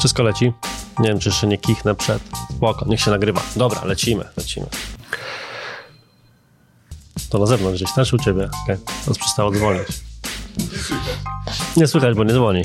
Wszystko leci. Nie wiem, czy jeszcze nie kichnę przed. Spoko, niech się nagrywa. Dobra, lecimy, lecimy. To na zewnątrz gdzieś, też u ciebie. Okay. To przestało dzwonić. Nie słychać, bo nie dzwoni.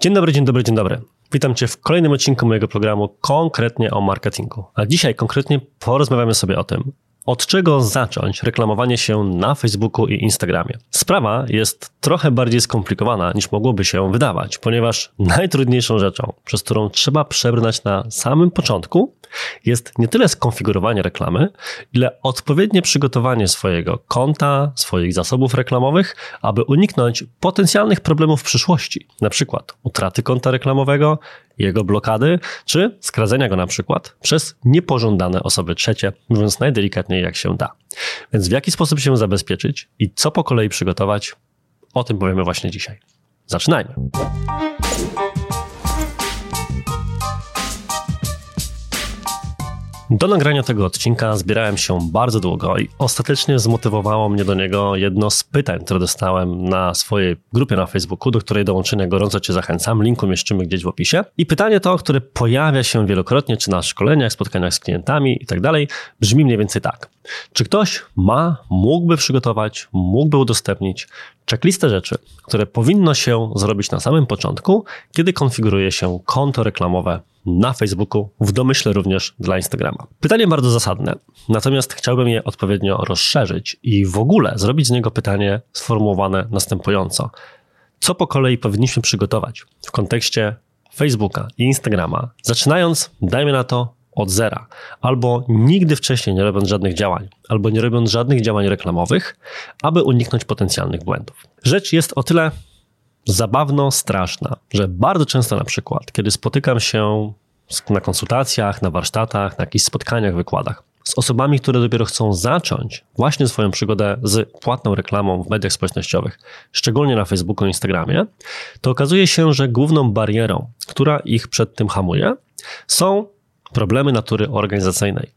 Dzień dobry, dzień dobry, dzień dobry. Witam Cię w kolejnym odcinku mojego programu konkretnie o marketingu. A dzisiaj konkretnie porozmawiamy sobie o tym, od czego zacząć reklamowanie się na Facebooku i Instagramie? Sprawa jest trochę bardziej skomplikowana niż mogłoby się wydawać, ponieważ najtrudniejszą rzeczą, przez którą trzeba przebrnąć na samym początku, jest nie tyle skonfigurowanie reklamy, ile odpowiednie przygotowanie swojego konta, swoich zasobów reklamowych, aby uniknąć potencjalnych problemów w przyszłości, przykład utraty konta reklamowego, jego blokady, czy skradzenia go na przykład przez niepożądane osoby trzecie, mówiąc najdelikatniej jak się da. Więc w jaki sposób się zabezpieczyć i co po kolei przygotować, o tym powiemy właśnie dzisiaj. Zaczynajmy. Do nagrania tego odcinka zbierałem się bardzo długo i ostatecznie zmotywowało mnie do niego jedno z pytań, które dostałem na swojej grupie na Facebooku, do której dołączenia gorąco Cię zachęcam. Link umieszczymy gdzieś w opisie. I pytanie to, które pojawia się wielokrotnie, czy na szkoleniach, spotkaniach z klientami i tak brzmi mniej więcej tak. Czy ktoś ma, mógłby przygotować, mógłby udostępnić checklistę rzeczy, które powinno się zrobić na samym początku, kiedy konfiguruje się konto reklamowe na Facebooku, w domyśle również dla Instagrama. Pytanie bardzo zasadne, natomiast chciałbym je odpowiednio rozszerzyć i w ogóle zrobić z niego pytanie sformułowane następująco. Co po kolei powinniśmy przygotować w kontekście Facebooka i Instagrama, zaczynając, dajmy na to, od zera, albo nigdy wcześniej nie robiąc żadnych działań, albo nie robiąc żadnych działań reklamowych, aby uniknąć potencjalnych błędów. Rzecz jest o tyle zabawno straszna, że bardzo często na przykład, kiedy spotykam się na konsultacjach, na warsztatach, na jakichś spotkaniach, wykładach z osobami, które dopiero chcą zacząć właśnie swoją przygodę z płatną reklamą w mediach społecznościowych, szczególnie na Facebooku i Instagramie, to okazuje się, że główną barierą, która ich przed tym hamuje, są problemy natury organizacyjnej.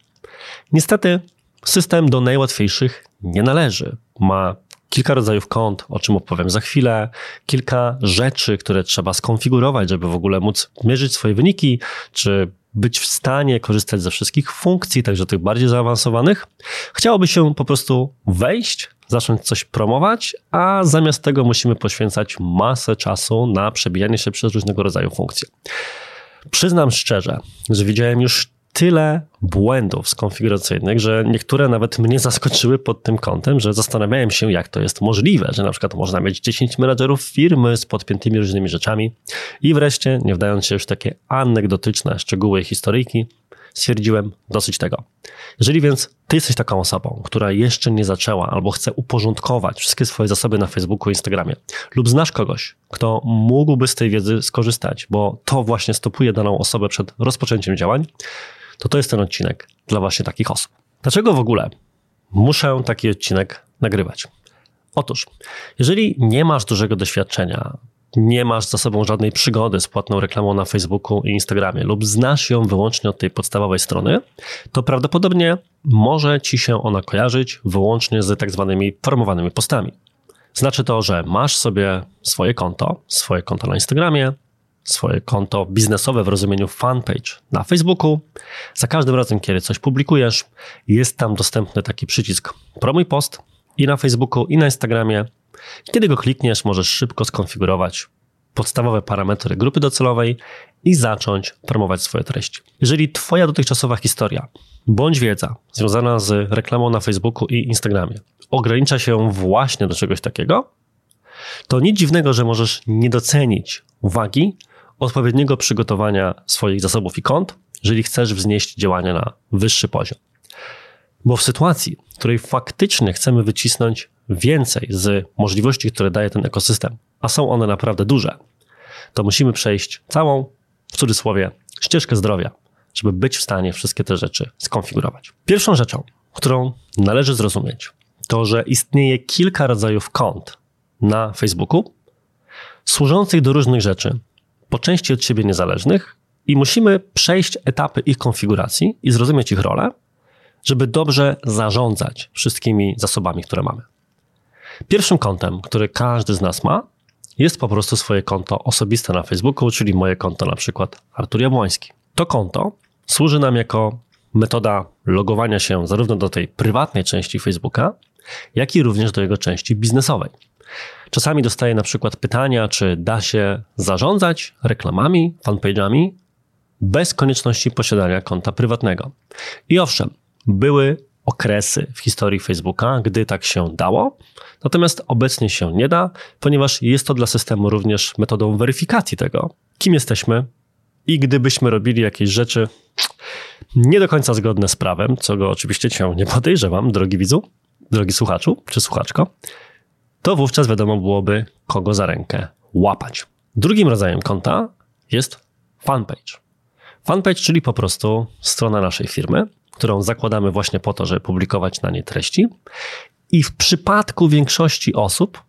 Niestety, system do najłatwiejszych nie należy. Ma kilka rodzajów kont, o czym opowiem za chwilę, kilka rzeczy, które trzeba skonfigurować, żeby w ogóle móc mierzyć swoje wyniki, czy być w stanie korzystać ze wszystkich funkcji, także tych bardziej zaawansowanych. Chciałoby się po prostu wejść, zacząć coś promować, a zamiast tego musimy poświęcać masę czasu na przebijanie się przez różnego rodzaju funkcje. Przyznam szczerze, że widziałem już tyle błędów skonfiguracyjnych, że niektóre nawet mnie zaskoczyły pod tym kątem, że zastanawiałem się, jak to jest możliwe, że na przykład można mieć 10 menadżerów firmy z podpiętymi różnymi rzeczami. I wreszcie, nie wdając się już w takie anegdotyczne szczegóły historyjki, stwierdziłem dosyć tego. Jeżeli więc ty jesteś taką osobą, która jeszcze nie zaczęła albo chce uporządkować wszystkie swoje zasoby na Facebooku Instagramie, lub znasz kogoś, kto mógłby z tej wiedzy skorzystać, bo to właśnie stopuje daną osobę przed rozpoczęciem działań, to to jest ten odcinek dla właśnie takich osób. Dlaczego w ogóle muszę taki odcinek nagrywać? Otóż, jeżeli nie masz dużego doświadczenia, nie masz za sobą żadnej przygody z płatną reklamą na Facebooku i Instagramie lub znasz ją wyłącznie od tej podstawowej strony, to prawdopodobnie może ci się ona kojarzyć wyłącznie z tak zwanymi promowanymi postami. Znaczy to, że masz sobie swoje konto, swoje konto na Instagramie, swoje konto biznesowe w rozumieniu fanpage na Facebooku. Za każdym razem, kiedy coś publikujesz, jest tam dostępny taki przycisk promuj post i na Facebooku, i na Instagramie. Kiedy go klikniesz, możesz szybko skonfigurować podstawowe parametry grupy docelowej i zacząć promować swoje treści. Jeżeli Twoja dotychczasowa historia bądź wiedza związana z reklamą na Facebooku i Instagramie ogranicza się właśnie do czegoś takiego, to nic dziwnego, że możesz nie docenić wagi odpowiedniego przygotowania swoich zasobów i kont, jeżeli chcesz wznieść działania na wyższy poziom. Bo w sytuacji, w której faktycznie chcemy wycisnąć więcej z możliwości, które daje ten ekosystem, a są one naprawdę duże, to musimy przejść całą, w cudzysłowie, ścieżkę zdrowia, żeby być w stanie wszystkie te rzeczy skonfigurować. Pierwszą rzeczą, którą należy zrozumieć, to, że istnieje kilka rodzajów kont na Facebooku, służących do różnych rzeczy, po części od siebie niezależnych i musimy przejść etapy ich konfiguracji i zrozumieć ich rolę, żeby dobrze zarządzać wszystkimi zasobami, które mamy. Pierwszym kątem, który każdy z nas ma, jest po prostu swoje konto osobiste na Facebooku, czyli moje konto na przykład Artur Jabłoński. To konto służy nam jako metoda logowania się zarówno do tej prywatnej części Facebooka, jak i również do jego części biznesowej. Czasami dostaję na przykład pytania, czy da się zarządzać reklamami, fanpage'ami bez konieczności posiadania konta prywatnego. I owszem, były okresy w historii Facebooka, gdy tak się dało, natomiast obecnie się nie da, ponieważ jest to dla systemu również metodą weryfikacji tego, kim jesteśmy i gdybyśmy robili jakieś rzeczy nie do końca zgodne z prawem, co go oczywiście cię nie podejrzewam, drogi widzu, drogi słuchaczu czy słuchaczko, to wówczas wiadomo byłoby, kogo za rękę łapać. Drugim rodzajem konta jest fanpage. Fanpage, czyli po prostu strona naszej firmy, którą zakładamy właśnie po to, żeby publikować na niej treści. I w przypadku większości osób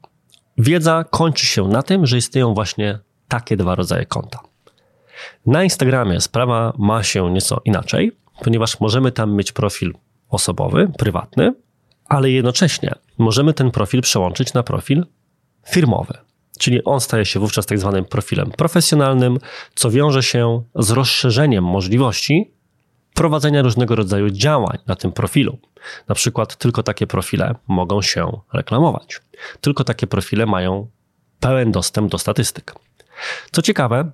wiedza kończy się na tym, że istnieją właśnie takie dwa rodzaje konta. Na Instagramie sprawa ma się nieco inaczej, ponieważ możemy tam mieć profil osobowy, prywatny, ale jednocześnie możemy ten profil przełączyć na profil firmowy. Czyli on staje się wówczas tak zwanym profilem profesjonalnym, co wiąże się z rozszerzeniem możliwości prowadzenia różnego rodzaju działań na tym profilu. Na przykład tylko takie profile mogą się reklamować. Tylko takie profile mają pełen dostęp do statystyk. Co ciekawe,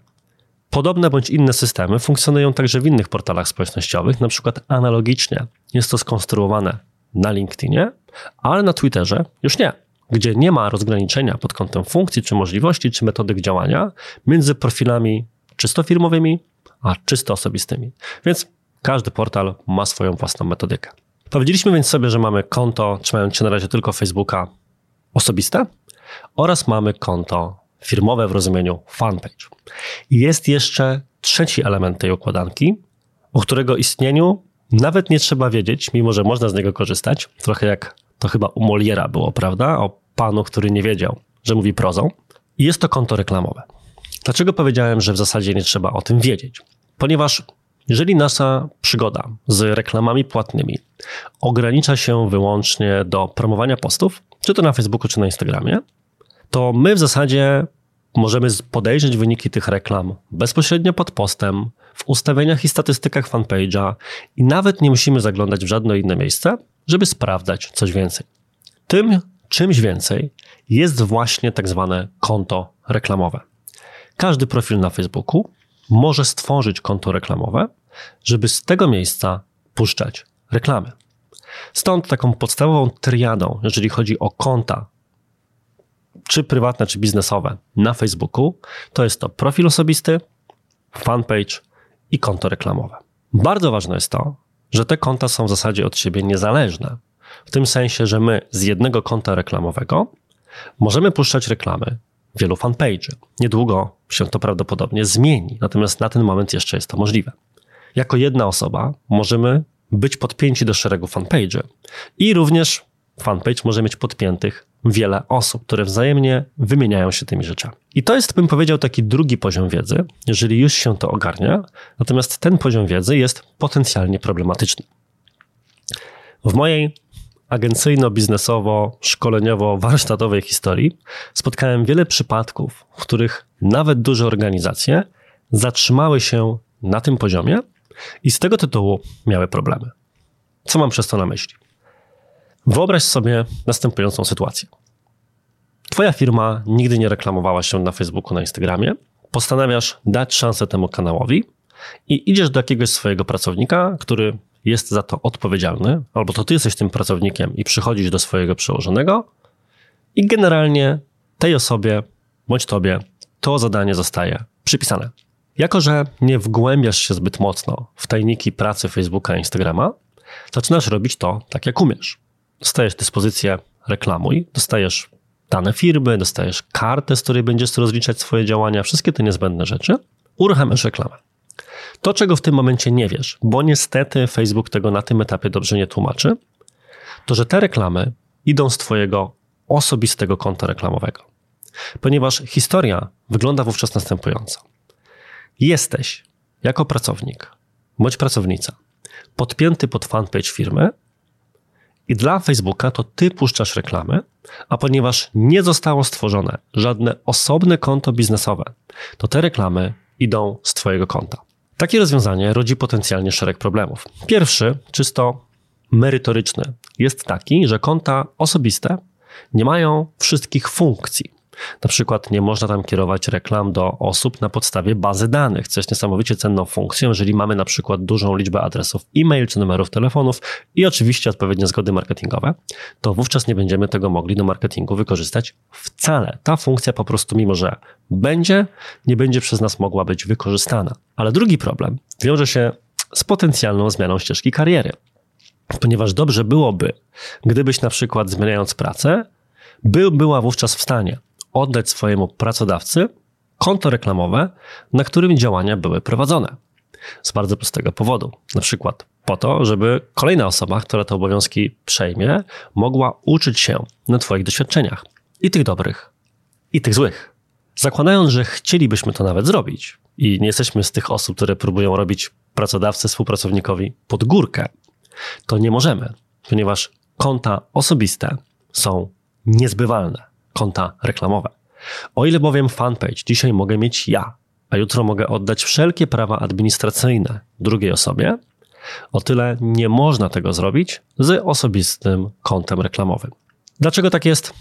podobne bądź inne systemy funkcjonują także w innych portalach społecznościowych, na przykład analogicznie. Jest to skonstruowane na LinkedInie, ale na Twitterze już nie, gdzie nie ma rozgraniczenia pod kątem funkcji, czy możliwości, czy metodyk działania między profilami czysto firmowymi, a czysto osobistymi. Więc każdy portal ma swoją własną metodykę. Powiedzieliśmy więc sobie, że mamy konto, trzymając się na razie tylko Facebooka, osobiste oraz mamy konto firmowe w rozumieniu fanpage. I jest jeszcze trzeci element tej układanki, o którego istnieniu nawet nie trzeba wiedzieć, mimo że można z niego korzystać. Trochę jak to chyba u Moliera było, prawda? O panu, który nie wiedział, że mówi prozą. I jest to konto reklamowe. Dlaczego powiedziałem, że w zasadzie nie trzeba o tym wiedzieć? Ponieważ jeżeli nasza przygoda z reklamami płatnymi ogranicza się wyłącznie do promowania postów, czy to na Facebooku, czy na Instagramie, to my w zasadzie możemy podejrzeć wyniki tych reklam bezpośrednio pod postem, w ustawieniach i statystykach fanpage'a i nawet nie musimy zaglądać w żadne inne miejsce, żeby sprawdzać coś więcej. Tym czymś więcej jest właśnie tak zwane konto reklamowe. Każdy profil na Facebooku może stworzyć konto reklamowe, żeby z tego miejsca puszczać reklamy. Stąd taką podstawową triadą, jeżeli chodzi o konta, czy prywatne, czy biznesowe na Facebooku, to jest to profil osobisty, fanpage i konto reklamowe. Bardzo ważne jest to, że te konta są w zasadzie od siebie niezależne. W tym sensie, że my z jednego konta reklamowego możemy puszczać reklamy wielu fanpage'y. Niedługo się to prawdopodobnie zmieni, natomiast na ten moment jeszcze jest to możliwe. Jako jedna osoba możemy być podpięci do szeregu fanpage'y i również fanpage może mieć podpiętych wiele osób, które wzajemnie wymieniają się tymi rzeczami. I to jest, bym powiedział, taki drugi poziom wiedzy, jeżeli już się to ogarnia, natomiast ten poziom wiedzy jest potencjalnie problematyczny. W mojej agencyjno-biznesowo-szkoleniowo-warsztatowej historii spotkałem wiele przypadków, w których nawet duże organizacje zatrzymały się na tym poziomie i z tego tytułu miały problemy. Co mam przez to na myśli? Wyobraź sobie następującą sytuację. Twoja firma nigdy nie reklamowała się na Facebooku, na Instagramie. Postanawiasz dać szansę temu kanałowi i idziesz do jakiegoś swojego pracownika, który jest za to odpowiedzialny, albo to ty jesteś tym pracownikiem i przychodzisz do swojego przełożonego i generalnie tej osobie bądź tobie to zadanie zostaje przypisane. Jako, że nie wgłębiasz się zbyt mocno w tajniki pracy Facebooka i Instagrama, zaczynasz robić to tak, jak umiesz. Dostajesz dyspozycję reklamuj, dostajesz dane firmy, dostajesz kartę, z której będziesz rozliczać swoje działania, wszystkie te niezbędne rzeczy, uruchamiasz reklamę. To, czego w tym momencie nie wiesz, bo niestety Facebook tego na tym etapie dobrze nie tłumaczy, to że te reklamy idą z Twojego osobistego konta reklamowego. Ponieważ historia wygląda wówczas następująco. Jesteś jako pracownik bądź pracownica podpięty pod fanpage firmy I dla Facebooka to ty puszczasz reklamy, a ponieważ nie zostało stworzone żadne osobne konto biznesowe, to te reklamy idą z twojego konta. Takie rozwiązanie rodzi potencjalnie szereg problemów. Pierwszy, czysto merytoryczny, jest taki, że konta osobiste nie mają wszystkich funkcji. Na przykład nie można tam kierować reklam do osób na podstawie bazy danych, co jest niesamowicie cenną funkcją, jeżeli mamy na przykład dużą liczbę adresów e-mail czy numerów telefonów i oczywiście odpowiednie zgody marketingowe, to wówczas nie będziemy tego mogli do marketingu wykorzystać wcale. Ta funkcja po prostu, mimo że będzie, nie będzie przez nas mogła być wykorzystana. Ale drugi problem wiąże się z potencjalną zmianą ścieżki kariery. Ponieważ dobrze byłoby, gdybyś na przykład zmieniając pracę, był, była wówczas w stanie oddać swojemu pracodawcy konto reklamowe, na którym działania były prowadzone. Z bardzo prostego powodu. Na przykład po to, żeby kolejna osoba, która te obowiązki przejmie, mogła uczyć się na Twoich doświadczeniach. I tych dobrych, i tych złych. Zakładając, że chcielibyśmy to nawet zrobić i nie jesteśmy z tych osób, które próbują robić pracodawcy współpracownikowi pod górkę, to nie możemy, ponieważ konta osobiste są niezbywalne konta reklamowe. O ile bowiem fanpage dzisiaj mogę mieć ja, a jutro mogę oddać wszelkie prawa administracyjne drugiej osobie, o tyle nie można tego zrobić z osobistym kontem reklamowym. Dlaczego tak jest?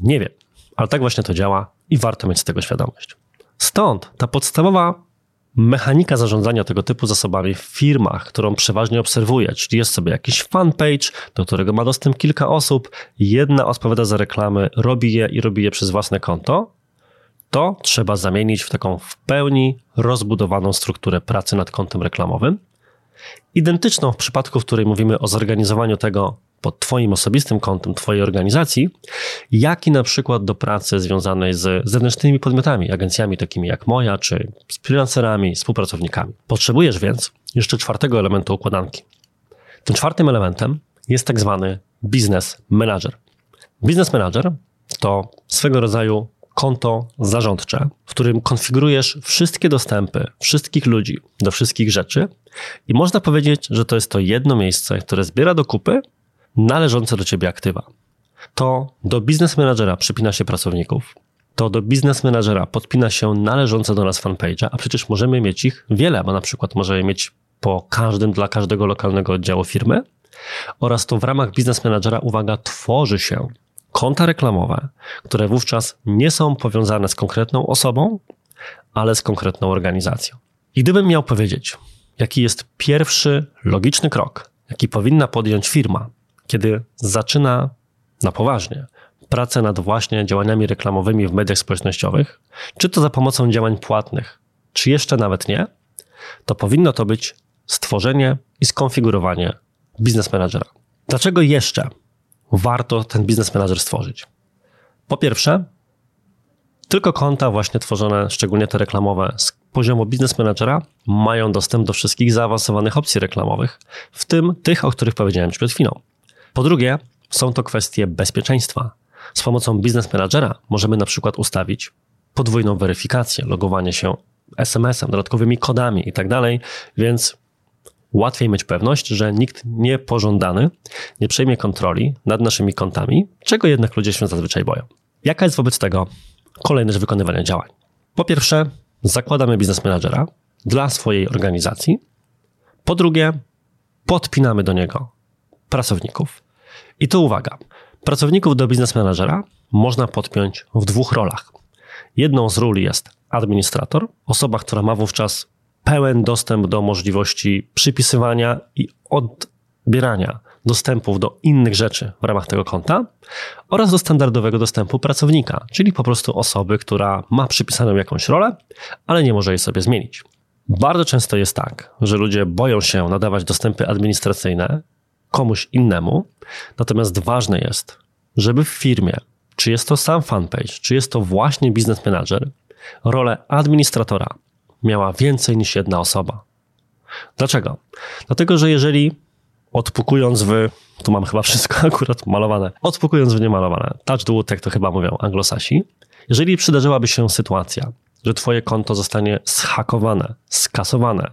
Nie wiem, ale tak właśnie to działa i warto mieć z tego świadomość. Stąd ta podstawowa mechanika zarządzania tego typu zasobami w firmach, którą przeważnie obserwuję, czyli jest sobie jakiś fanpage, do którego ma dostęp kilka osób, jedna odpowiada za reklamy, robi je i robi je przez własne konto, to trzeba zamienić w taką w pełni rozbudowaną strukturę pracy nad kontem reklamowym. Identyczną w przypadku, w której mówimy o zorganizowaniu tego pod Twoim osobistym kontem Twojej organizacji, jak i na przykład do pracy związanej z zewnętrznymi podmiotami, agencjami takimi jak moja, czy z freelancerami, współpracownikami. Potrzebujesz więc jeszcze czwartego elementu układanki. Tym czwartym elementem jest tak zwany business manager. Business manager to swego rodzaju konto zarządcze, w którym konfigurujesz wszystkie dostępy wszystkich ludzi do wszystkich rzeczy i można powiedzieć, że to jest to jedno miejsce, które zbiera do kupy należące do ciebie aktywa. To do biznes managera przypina się pracowników, to do biznes managera podpina się należące do nas fanpage'a, a przecież możemy mieć ich wiele, bo na przykład możemy mieć po każdym dla każdego lokalnego oddziału firmy oraz to w ramach biznes managera, uwaga, tworzy się konta reklamowe, które wówczas nie są powiązane z konkretną osobą, ale z konkretną organizacją. I gdybym miał powiedzieć, jaki jest pierwszy logiczny krok, jaki powinna podjąć firma, kiedy zaczyna na poważnie pracę nad właśnie działaniami reklamowymi w mediach społecznościowych, czy to za pomocą działań płatnych, czy jeszcze nawet nie, to powinno to być stworzenie i skonfigurowanie biznes managera. Dlaczego jeszcze warto ten biznes manager stworzyć? Po pierwsze, tylko konta właśnie tworzone, szczególnie te reklamowe, z poziomu biznes managera mają dostęp do wszystkich zaawansowanych opcji reklamowych, w tym tych, o których powiedziałem przed chwilą. Po drugie, są to kwestie bezpieczeństwa. Z pomocą biznes managera możemy na przykład ustawić podwójną weryfikację, logowanie się SMS-em, dodatkowymi kodami i tak więc łatwiej mieć pewność, że nikt niepożądany nie przejmie kontroli nad naszymi kontami, czego jednak ludzie się zazwyczaj boją. Jaka jest wobec tego kolejność wykonywania działań? Po pierwsze, zakładamy biznes managera dla swojej organizacji. Po drugie, podpinamy do niego pracowników. I tu uwaga. Pracowników do biznes managera można podpiąć w dwóch rolach. Jedną z ról jest administrator, osoba, która ma wówczas pełen dostęp do możliwości przypisywania i odbierania dostępów do innych rzeczy w ramach tego konta oraz do standardowego dostępu pracownika, czyli po prostu osoby, która ma przypisaną jakąś rolę, ale nie może jej sobie zmienić. Bardzo często jest tak, że ludzie boją się nadawać dostępy administracyjne komuś innemu. Natomiast ważne jest, żeby w firmie, czy jest to sam fanpage, czy jest to właśnie biznes manager, rolę administratora miała więcej niż jedna osoba. Dlaczego? Dlatego, że jeżeli odpukując w, tu mam chyba wszystko akurat malowane, odpukując w niemalowane, touch the wood, jak to chyba mówią anglosasi, jeżeli przydarzyłaby się sytuacja, że twoje konto zostanie zhakowane, skasowane,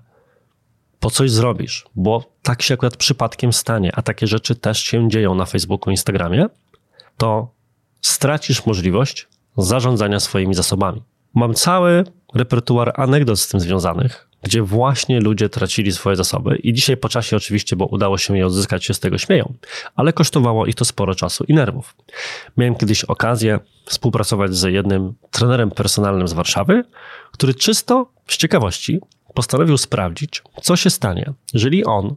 po coś zrobisz, bo tak się akurat przypadkiem stanie, a takie rzeczy też się dzieją na Facebooku, Instagramie, to stracisz możliwość zarządzania swoimi zasobami. Mam cały repertuar anegdot z tym związanych, gdzie właśnie ludzie tracili swoje zasoby i dzisiaj po czasie oczywiście, bo udało się je odzyskać, się z tego śmieją, ale kosztowało ich to sporo czasu i nerwów. Miałem kiedyś okazję współpracować z jednym trenerem personalnym z Warszawy, który czysto z ciekawości postanowił sprawdzić, co się stanie, jeżeli on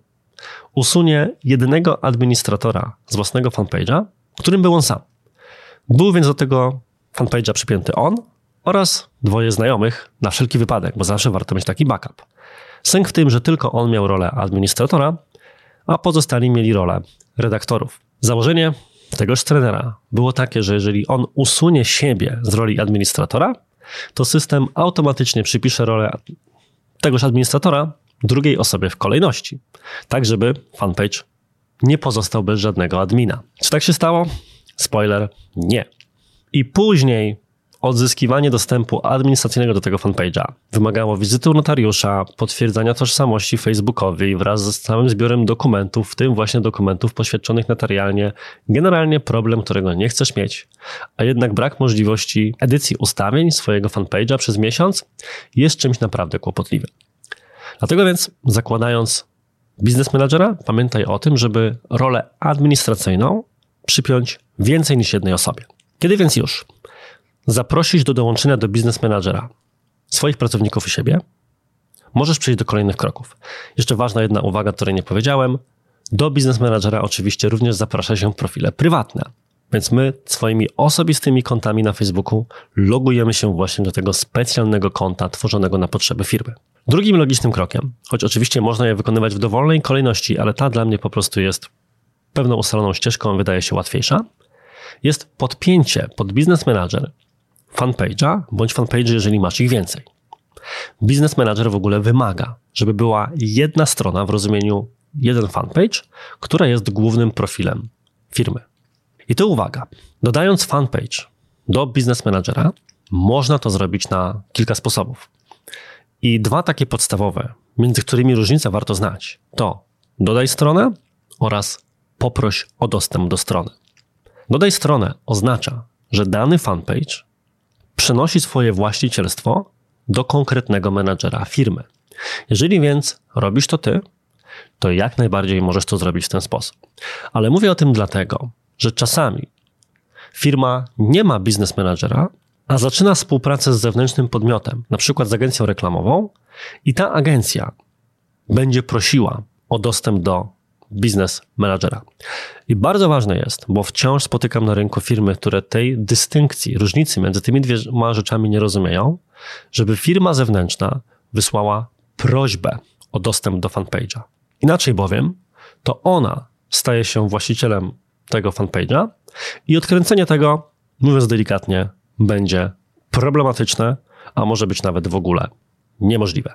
usunie jednego administratora z własnego fanpage'a, którym był on sam. Był więc do tego fanpage'a przypięty on oraz dwoje znajomych na wszelki wypadek, bo zawsze warto mieć taki backup. Sęk w tym, że tylko on miał rolę administratora, a pozostali mieli rolę redaktorów. Założenie tegoż trenera było takie, że jeżeli on usunie siebie z roli administratora, to system automatycznie przypisze rolę tegoż administratora drugiej osobie w kolejności, tak żeby fanpage nie pozostał bez żadnego admina. Czy tak się stało? Spoiler, nie. I później odzyskiwanie dostępu administracyjnego do tego fanpage'a wymagało wizyty u notariusza, potwierdzania tożsamości Facebookowej wraz z całym zbiorem dokumentów, w tym właśnie dokumentów poświadczonych notarialnie. Generalnie problem, którego nie chcesz mieć, a jednak brak możliwości edycji ustawień swojego fanpage'a przez miesiąc jest czymś naprawdę kłopotliwym. Dlatego więc zakładając biznes managera, pamiętaj o tym, żeby rolę administracyjną przypiąć więcej niż jednej osobie. Kiedy więc już zaprosić do dołączenia do biznes managera swoich pracowników i siebie, możesz przejść do kolejnych kroków. Jeszcze ważna jedna uwaga, której nie powiedziałem. Do biznes managera oczywiście również zaprasza się profile prywatne. Więc my swoimi osobistymi kontami na Facebooku logujemy się właśnie do tego specjalnego konta tworzonego na potrzeby firmy. Drugim logicznym krokiem, choć oczywiście można je wykonywać w dowolnej kolejności, ale ta dla mnie po prostu jest pewną ustaloną ścieżką, wydaje się łatwiejsza, jest podpięcie pod Business Manager fanpage'a bądź fanpage, jeżeli masz ich więcej. Business Manager w ogóle wymaga, żeby była jedna strona w rozumieniu jeden fanpage, która jest głównym profilem firmy. I to uwaga, dodając fanpage do Business Managera, można to zrobić na kilka sposobów. I dwa takie podstawowe, między którymi różnicę warto znać, to dodaj stronę oraz poproś o dostęp do strony. Dodaj stronę oznacza, że dany fanpage przenosi swoje właścicielstwo do konkretnego menadżera firmy. Jeżeli więc robisz to ty, to jak najbardziej możesz to zrobić w ten sposób. Ale mówię o tym dlatego, że czasami firma nie ma biznes menadżera, a zaczyna współpracę z zewnętrznym podmiotem, na przykład z agencją reklamową, i ta agencja będzie prosiła o dostęp do biznes menadżera. I bardzo ważne jest, bo wciąż spotykam na rynku firmy, które tej dystynkcji, różnicy między tymi dwiema rzeczami nie rozumieją, żeby firma zewnętrzna wysłała prośbę o dostęp do fanpage'a. Inaczej bowiem, to ona staje się właścicielem tego fanpage'a i odkręcenie tego, mówiąc delikatnie, będzie problematyczne, a może być nawet w ogóle niemożliwe.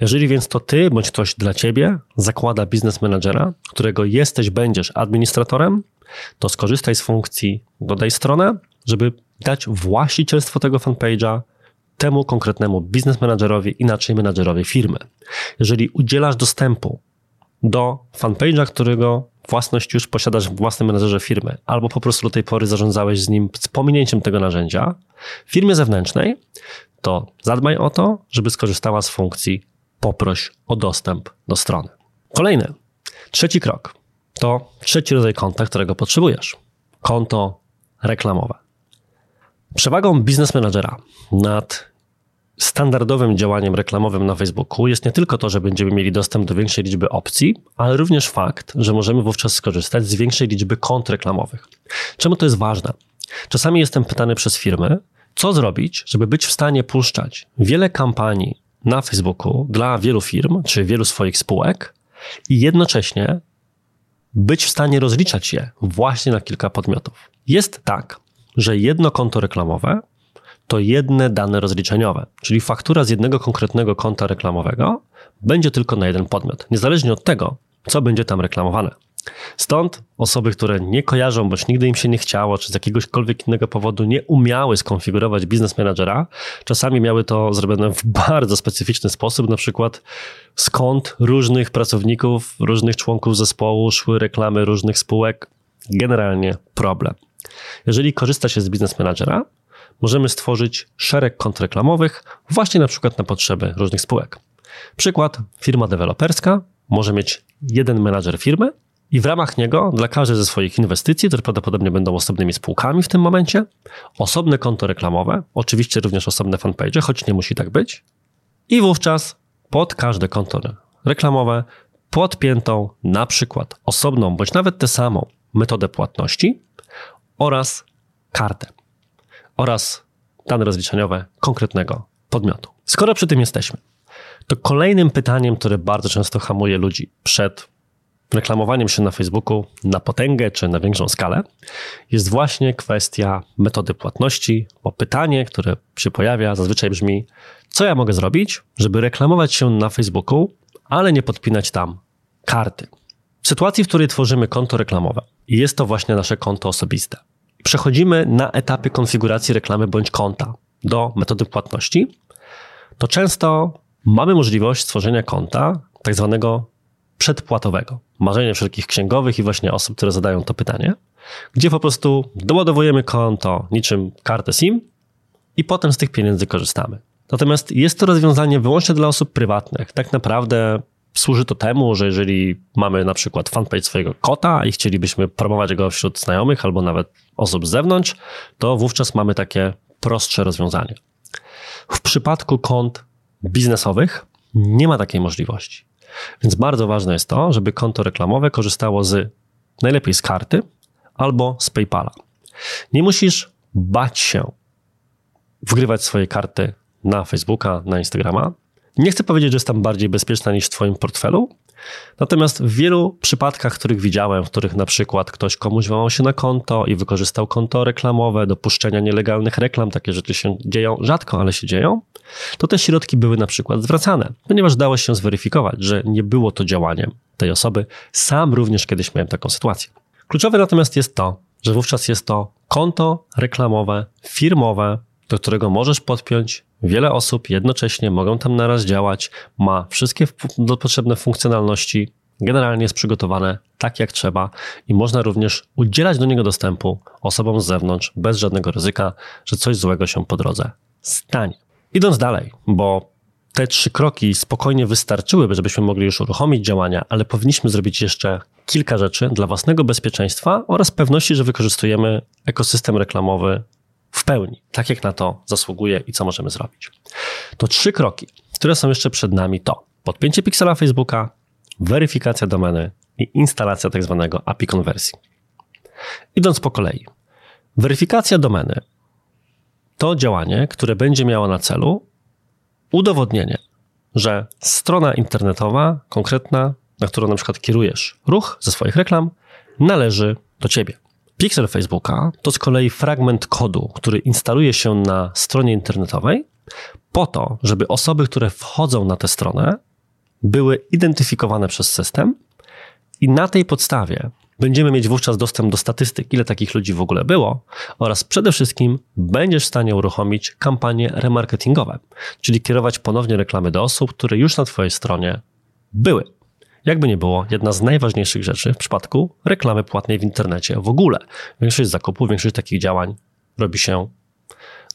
Jeżeli więc to ty bądź ktoś dla ciebie zakłada biznes managera, którego jesteś, będziesz administratorem, to skorzystaj z funkcji dodaj stronę, żeby dać właścicielstwo tego fanpage'a temu konkretnemu biznes managerowi, inaczej menadżerowi firmy. Jeżeli udzielasz dostępu do fanpage'a, którego własność już posiadasz w własnym menedżerze firmy, albo po prostu do tej pory zarządzałeś z nim z pominięciem tego narzędzia firmie zewnętrznej, to zadbaj o to, żeby skorzystała z funkcji poproś o dostęp do strony. Kolejny, trzeci krok to trzeci rodzaj konta, którego potrzebujesz. Konto reklamowe. Przewagą biznes managera nad standardowym działaniem reklamowym na Facebooku jest nie tylko to, że będziemy mieli dostęp do większej liczby opcji, ale również fakt, że możemy wówczas skorzystać z większej liczby kont reklamowych. Czemu to jest ważne? Czasami jestem pytany przez firmy, co zrobić, żeby być w stanie puszczać wiele kampanii na Facebooku dla wielu firm, czy wielu swoich spółek i jednocześnie być w stanie rozliczać je właśnie na kilka podmiotów. Jest tak, że jedno konto reklamowe to jedne dane rozliczeniowe, czyli faktura z jednego konkretnego konta reklamowego będzie tylko na jeden podmiot, niezależnie od tego, co będzie tam reklamowane. Stąd osoby, które nie kojarzą, bądź nigdy im się nie chciało, czy z jakiegośkolwiek innego powodu nie umiały skonfigurować biznes managera, czasami miały to zrobione w bardzo specyficzny sposób, na przykład skąd różnych pracowników, różnych członków zespołu szły reklamy różnych spółek. Generalnie problem. Jeżeli korzysta się z biznes możemy stworzyć szereg kont reklamowych właśnie na przykład na potrzeby różnych spółek. Przykład, firma deweloperska może mieć jeden menadżer firmy i w ramach niego dla każdej ze swoich inwestycji, które prawdopodobnie będą osobnymi spółkami w tym momencie, osobne konto reklamowe, oczywiście również osobne fanpage, choć nie musi tak być. I wówczas pod każde konto reklamowe podpiętą na przykład osobną, bądź nawet tę samą metodę płatności oraz kartę oraz dane rozliczeniowe konkretnego podmiotu. Skoro przy tym jesteśmy, to kolejnym pytaniem, które bardzo często hamuje ludzi przed reklamowaniem się na Facebooku na potęgę czy na większą skalę, jest właśnie kwestia metody płatności, bo pytanie, które się pojawia, zazwyczaj brzmi: co ja mogę zrobić, żeby reklamować się na Facebooku, ale nie podpinać tam karty? W sytuacji, w której tworzymy konto reklamowe i jest to właśnie nasze konto osobiste, przechodzimy na etapy konfiguracji reklamy bądź konta do metody płatności, to często mamy możliwość stworzenia konta tak zwanego przedpłatowego. Marzenie wszelkich księgowych i właśnie osób, które zadają to pytanie, gdzie po prostu doładowujemy konto niczym kartę SIM i potem z tych pieniędzy korzystamy. Natomiast jest to rozwiązanie wyłącznie dla osób prywatnych. Tak naprawdę służy to temu, że jeżeli mamy na przykład fanpage swojego kota i chcielibyśmy promować go wśród znajomych albo nawet osób z zewnątrz, to wówczas mamy takie prostsze rozwiązanie. W przypadku kont biznesowych nie ma takiej możliwości. Więc bardzo ważne jest to, żeby konto reklamowe korzystało z najlepiej z karty albo z PayPala. Nie musisz bać się wgrywać swoje karty na Facebooka, na Instagrama. Nie chcę powiedzieć, że jest tam bardziej bezpieczna niż w Twoim portfelu, Natomiast w wielu przypadkach, których widziałem, w których na przykład ktoś komuś włamał się na konto i wykorzystał konto reklamowe do puszczenia nielegalnych reklam, takie rzeczy się dzieją rzadko, ale się dzieją, to te środki były na przykład zwracane, ponieważ dało się zweryfikować, że nie było to działaniem tej osoby. Sam również kiedyś miałem taką sytuację. Kluczowe natomiast jest to, że wówczas jest to konto reklamowe, firmowe, do którego możesz podpiąć wiele osób jednocześnie, mogą tam naraz działać, ma wszystkie potrzebne funkcjonalności, generalnie jest przygotowane tak jak trzeba i można również udzielać do niego dostępu osobom z zewnątrz bez żadnego ryzyka, że coś złego się po drodze stanie. Idąc dalej, bo te trzy kroki spokojnie wystarczyłyby, żebyśmy mogli już uruchomić działania, ale powinniśmy zrobić jeszcze kilka rzeczy dla własnego bezpieczeństwa oraz pewności, że wykorzystujemy ekosystem reklamowy w pełni, tak jak na to zasługuje i co możemy zrobić. To trzy kroki, które są jeszcze przed nami to podpięcie piksela Facebooka, weryfikacja domeny i instalacja tak zwanego API konwersji. Idąc po kolei. Weryfikacja domeny to działanie, które będzie miało na celu udowodnienie, że strona internetowa konkretna, na którą na przykład kierujesz ruch ze swoich reklam, należy do ciebie. Pixel Facebooka to z kolei fragment kodu, który instaluje się na stronie internetowej po to, żeby osoby, które wchodzą na tę stronę, były identyfikowane przez system i na tej podstawie będziemy mieć wówczas dostęp do statystyk, ile takich ludzi w ogóle było oraz przede wszystkim będziesz w stanie uruchomić kampanie remarketingowe, czyli kierować ponownie reklamy do osób, które już na Twojej stronie były. Jakby nie było, jedna z najważniejszych rzeczy w przypadku reklamy płatnej w internecie w ogóle. Większość zakupów, większość takich działań robi się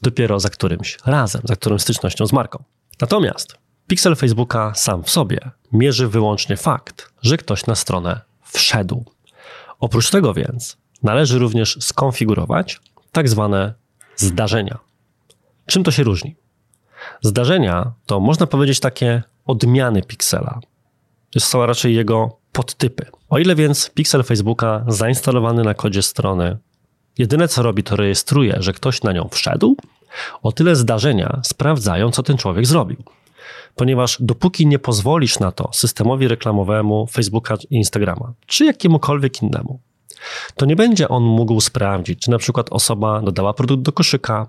dopiero za którymś razem, za którymś stycznością z marką. Natomiast pixel Facebooka sam w sobie mierzy wyłącznie fakt, że ktoś na stronę wszedł. Oprócz tego więc należy również skonfigurować tak zwane zdarzenia. Czym to się różni? Zdarzenia to można powiedzieć takie odmiany piksela, są raczej jego podtypy. O ile więc pixel Facebooka zainstalowany na kodzie strony jedyne co robi to rejestruje, że ktoś na nią wszedł, o tyle zdarzenia sprawdzają, co ten człowiek zrobił. Ponieważ dopóki nie pozwolisz na to systemowi reklamowemu Facebooka i Instagrama, czy jakiemukolwiek innemu, to nie będzie on mógł sprawdzić, czy na przykład osoba dodała produkt do koszyka,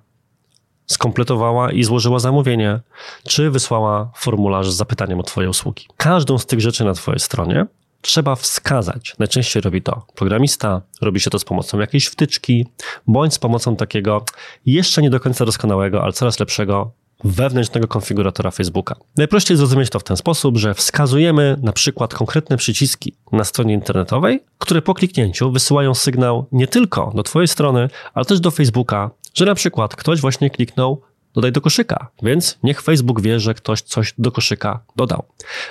skompletowała i złożyła zamówienie, czy wysłała formularz z zapytaniem o Twoje usługi. Każdą z tych rzeczy na Twojej stronie trzeba wskazać. Najczęściej robi to programista, robi się to z pomocą jakiejś wtyczki, bądź z pomocą takiego jeszcze nie do końca doskonałego, ale coraz lepszego wewnętrznego konfiguratora Facebooka. Najprościej zrozumieć to w ten sposób, że wskazujemy na przykład konkretne przyciski na stronie internetowej, które po kliknięciu wysyłają sygnał nie tylko do Twojej strony, ale też do Facebooka, że na przykład ktoś właśnie kliknął dodaj do koszyka, więc niech Facebook wie, że ktoś coś do koszyka dodał.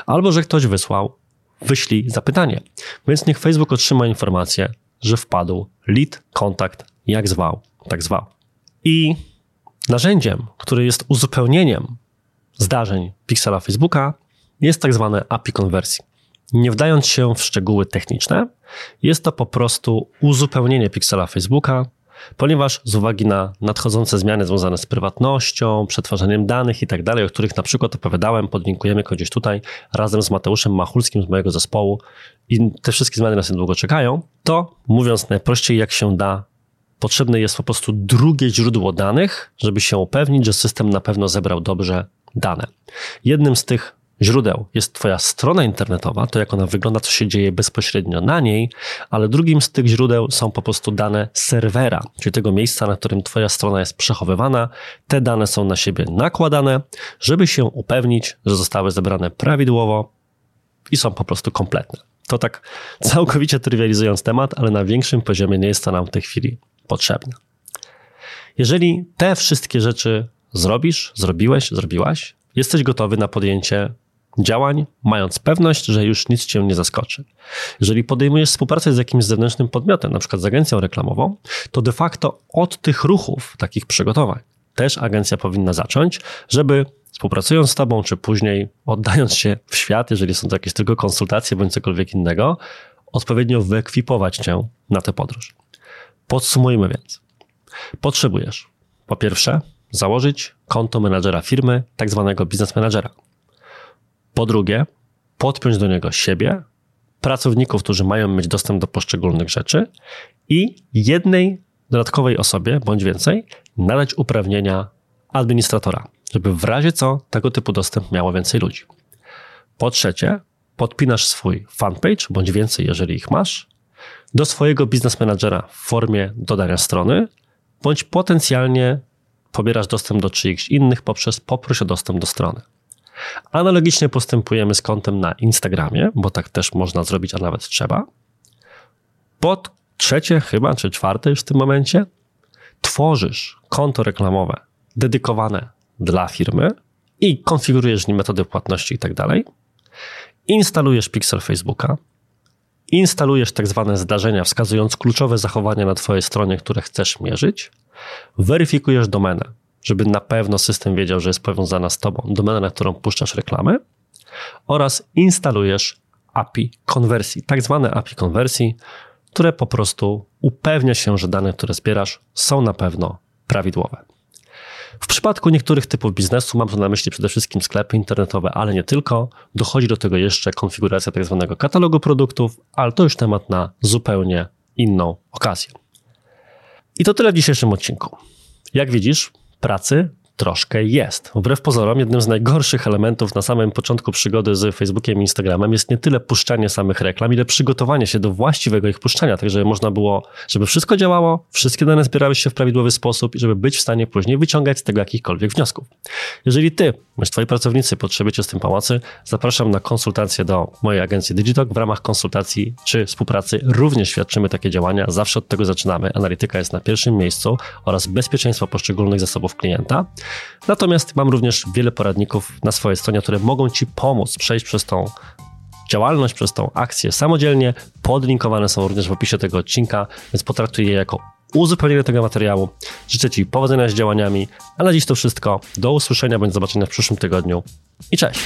Albo że ktoś wysłał wyślij zapytanie, więc niech Facebook otrzyma informację, że wpadł lead, kontakt, jak zwał, tak zwał. I Narzędziem, które jest uzupełnieniem zdarzeń Pixela Facebooka, jest tak zwane API konwersji. Nie wdając się w szczegóły techniczne, jest to po prostu uzupełnienie Pixela Facebooka, ponieważ z uwagi na nadchodzące zmiany związane z prywatnością, przetwarzaniem danych i tak o których na przykład opowiadałem, podlinkujemy go gdzieś tutaj razem z Mateuszem Machulskim z mojego zespołu i te wszystkie zmiany nas niedługo czekają, to mówiąc najprościej jak się da, potrzebne jest po prostu drugie źródło danych, żeby się upewnić, że system na pewno zebrał dobrze dane. Jednym z tych źródeł jest Twoja strona internetowa, to jak ona wygląda, co się dzieje bezpośrednio na niej, ale drugim z tych źródeł są po prostu dane serwera, czyli tego miejsca, na którym Twoja strona jest przechowywana. Te dane są na siebie nakładane, żeby się upewnić, że zostały zebrane prawidłowo i są po prostu kompletne. To tak całkowicie trywializując temat, ale na większym poziomie nie jest to nam w tej chwili potrzebne. Jeżeli te wszystkie rzeczy zrobisz, zrobiłeś, zrobiłaś, jesteś gotowy na podjęcie działań, mając pewność, że już nic cię nie zaskoczy. Jeżeli podejmujesz współpracę z jakimś zewnętrznym podmiotem, na przykład z agencją reklamową, to de facto od tych ruchów, takich przygotowań, też agencja powinna zacząć, żeby współpracując z tobą, czy później oddając się w świat, jeżeli są to jakieś tylko konsultacje bądź cokolwiek innego, odpowiednio wyekwipować cię na tę podróż. Podsumujmy więc. Potrzebujesz po pierwsze założyć konto menadżera firmy, tak zwanego biznes menadżera. Po drugie, podpiąć do niego siebie, pracowników, którzy mają mieć dostęp do poszczególnych rzeczy i jednej dodatkowej osobie, bądź więcej, nadać uprawnienia administratora, żeby w razie co tego typu dostęp miało więcej ludzi. Po trzecie, podpinasz swój fanpage, bądź więcej, jeżeli ich masz, do swojego biznes managera w formie dodania strony, bądź potencjalnie pobierasz dostęp do czyichś innych poprzez poproś o dostęp do strony. Analogicznie postępujemy z kontem na Instagramie, bo tak też można zrobić, a nawet trzeba. Pod trzecie chyba, czy czwarte już w tym momencie, tworzysz konto reklamowe dedykowane dla firmy i konfigurujesz nim metody płatności i tak dalej. Instalujesz Pixel Facebooka, instalujesz tak zwane zdarzenia, wskazując kluczowe zachowania na Twojej stronie, które chcesz mierzyć, weryfikujesz domenę, żeby na pewno system wiedział, że jest powiązana z Tobą, domenę, na którą puszczasz reklamy, oraz instalujesz API konwersji, tak zwane API konwersji, które po prostu upewnia się, że dane, które zbierasz, są na pewno prawidłowe. W przypadku niektórych typów biznesu, mam tu na myśli przede wszystkim sklepy internetowe, ale nie tylko, dochodzi do tego jeszcze konfiguracja tak zwanego katalogu produktów, ale to już temat na zupełnie inną okazję. I to tyle w dzisiejszym odcinku. Jak widzisz, pracy troszkę jest. Wbrew pozorom, jednym z najgorszych elementów na samym początku przygody z Facebookiem i Instagramem jest nie tyle puszczanie samych reklam, ile przygotowanie się do właściwego ich puszczania, tak żeby można było, żeby wszystko działało, wszystkie dane zbierały się w prawidłowy sposób i żeby być w stanie później wyciągać z tego jakichkolwiek wniosków. Jeżeli ty, bądź twoi pracownicy potrzebujecie z tym pomocy, zapraszam na konsultację do mojej agencji Digitalk. W ramach konsultacji czy współpracy również świadczymy takie działania. Zawsze od tego zaczynamy. Analityka jest na pierwszym miejscu oraz bezpieczeństwo poszczególnych zasobów klienta. Natomiast mam również wiele poradników na swojej stronie, które mogą Ci pomóc przejść przez tą działalność, przez tą akcję samodzielnie. Podlinkowane są również w opisie tego odcinka, więc potraktuj je jako uzupełnienie tego materiału. Życzę Ci powodzenia z działaniami, a na dziś to wszystko. Do usłyszenia bądź zobaczenia w przyszłym tygodniu i cześć!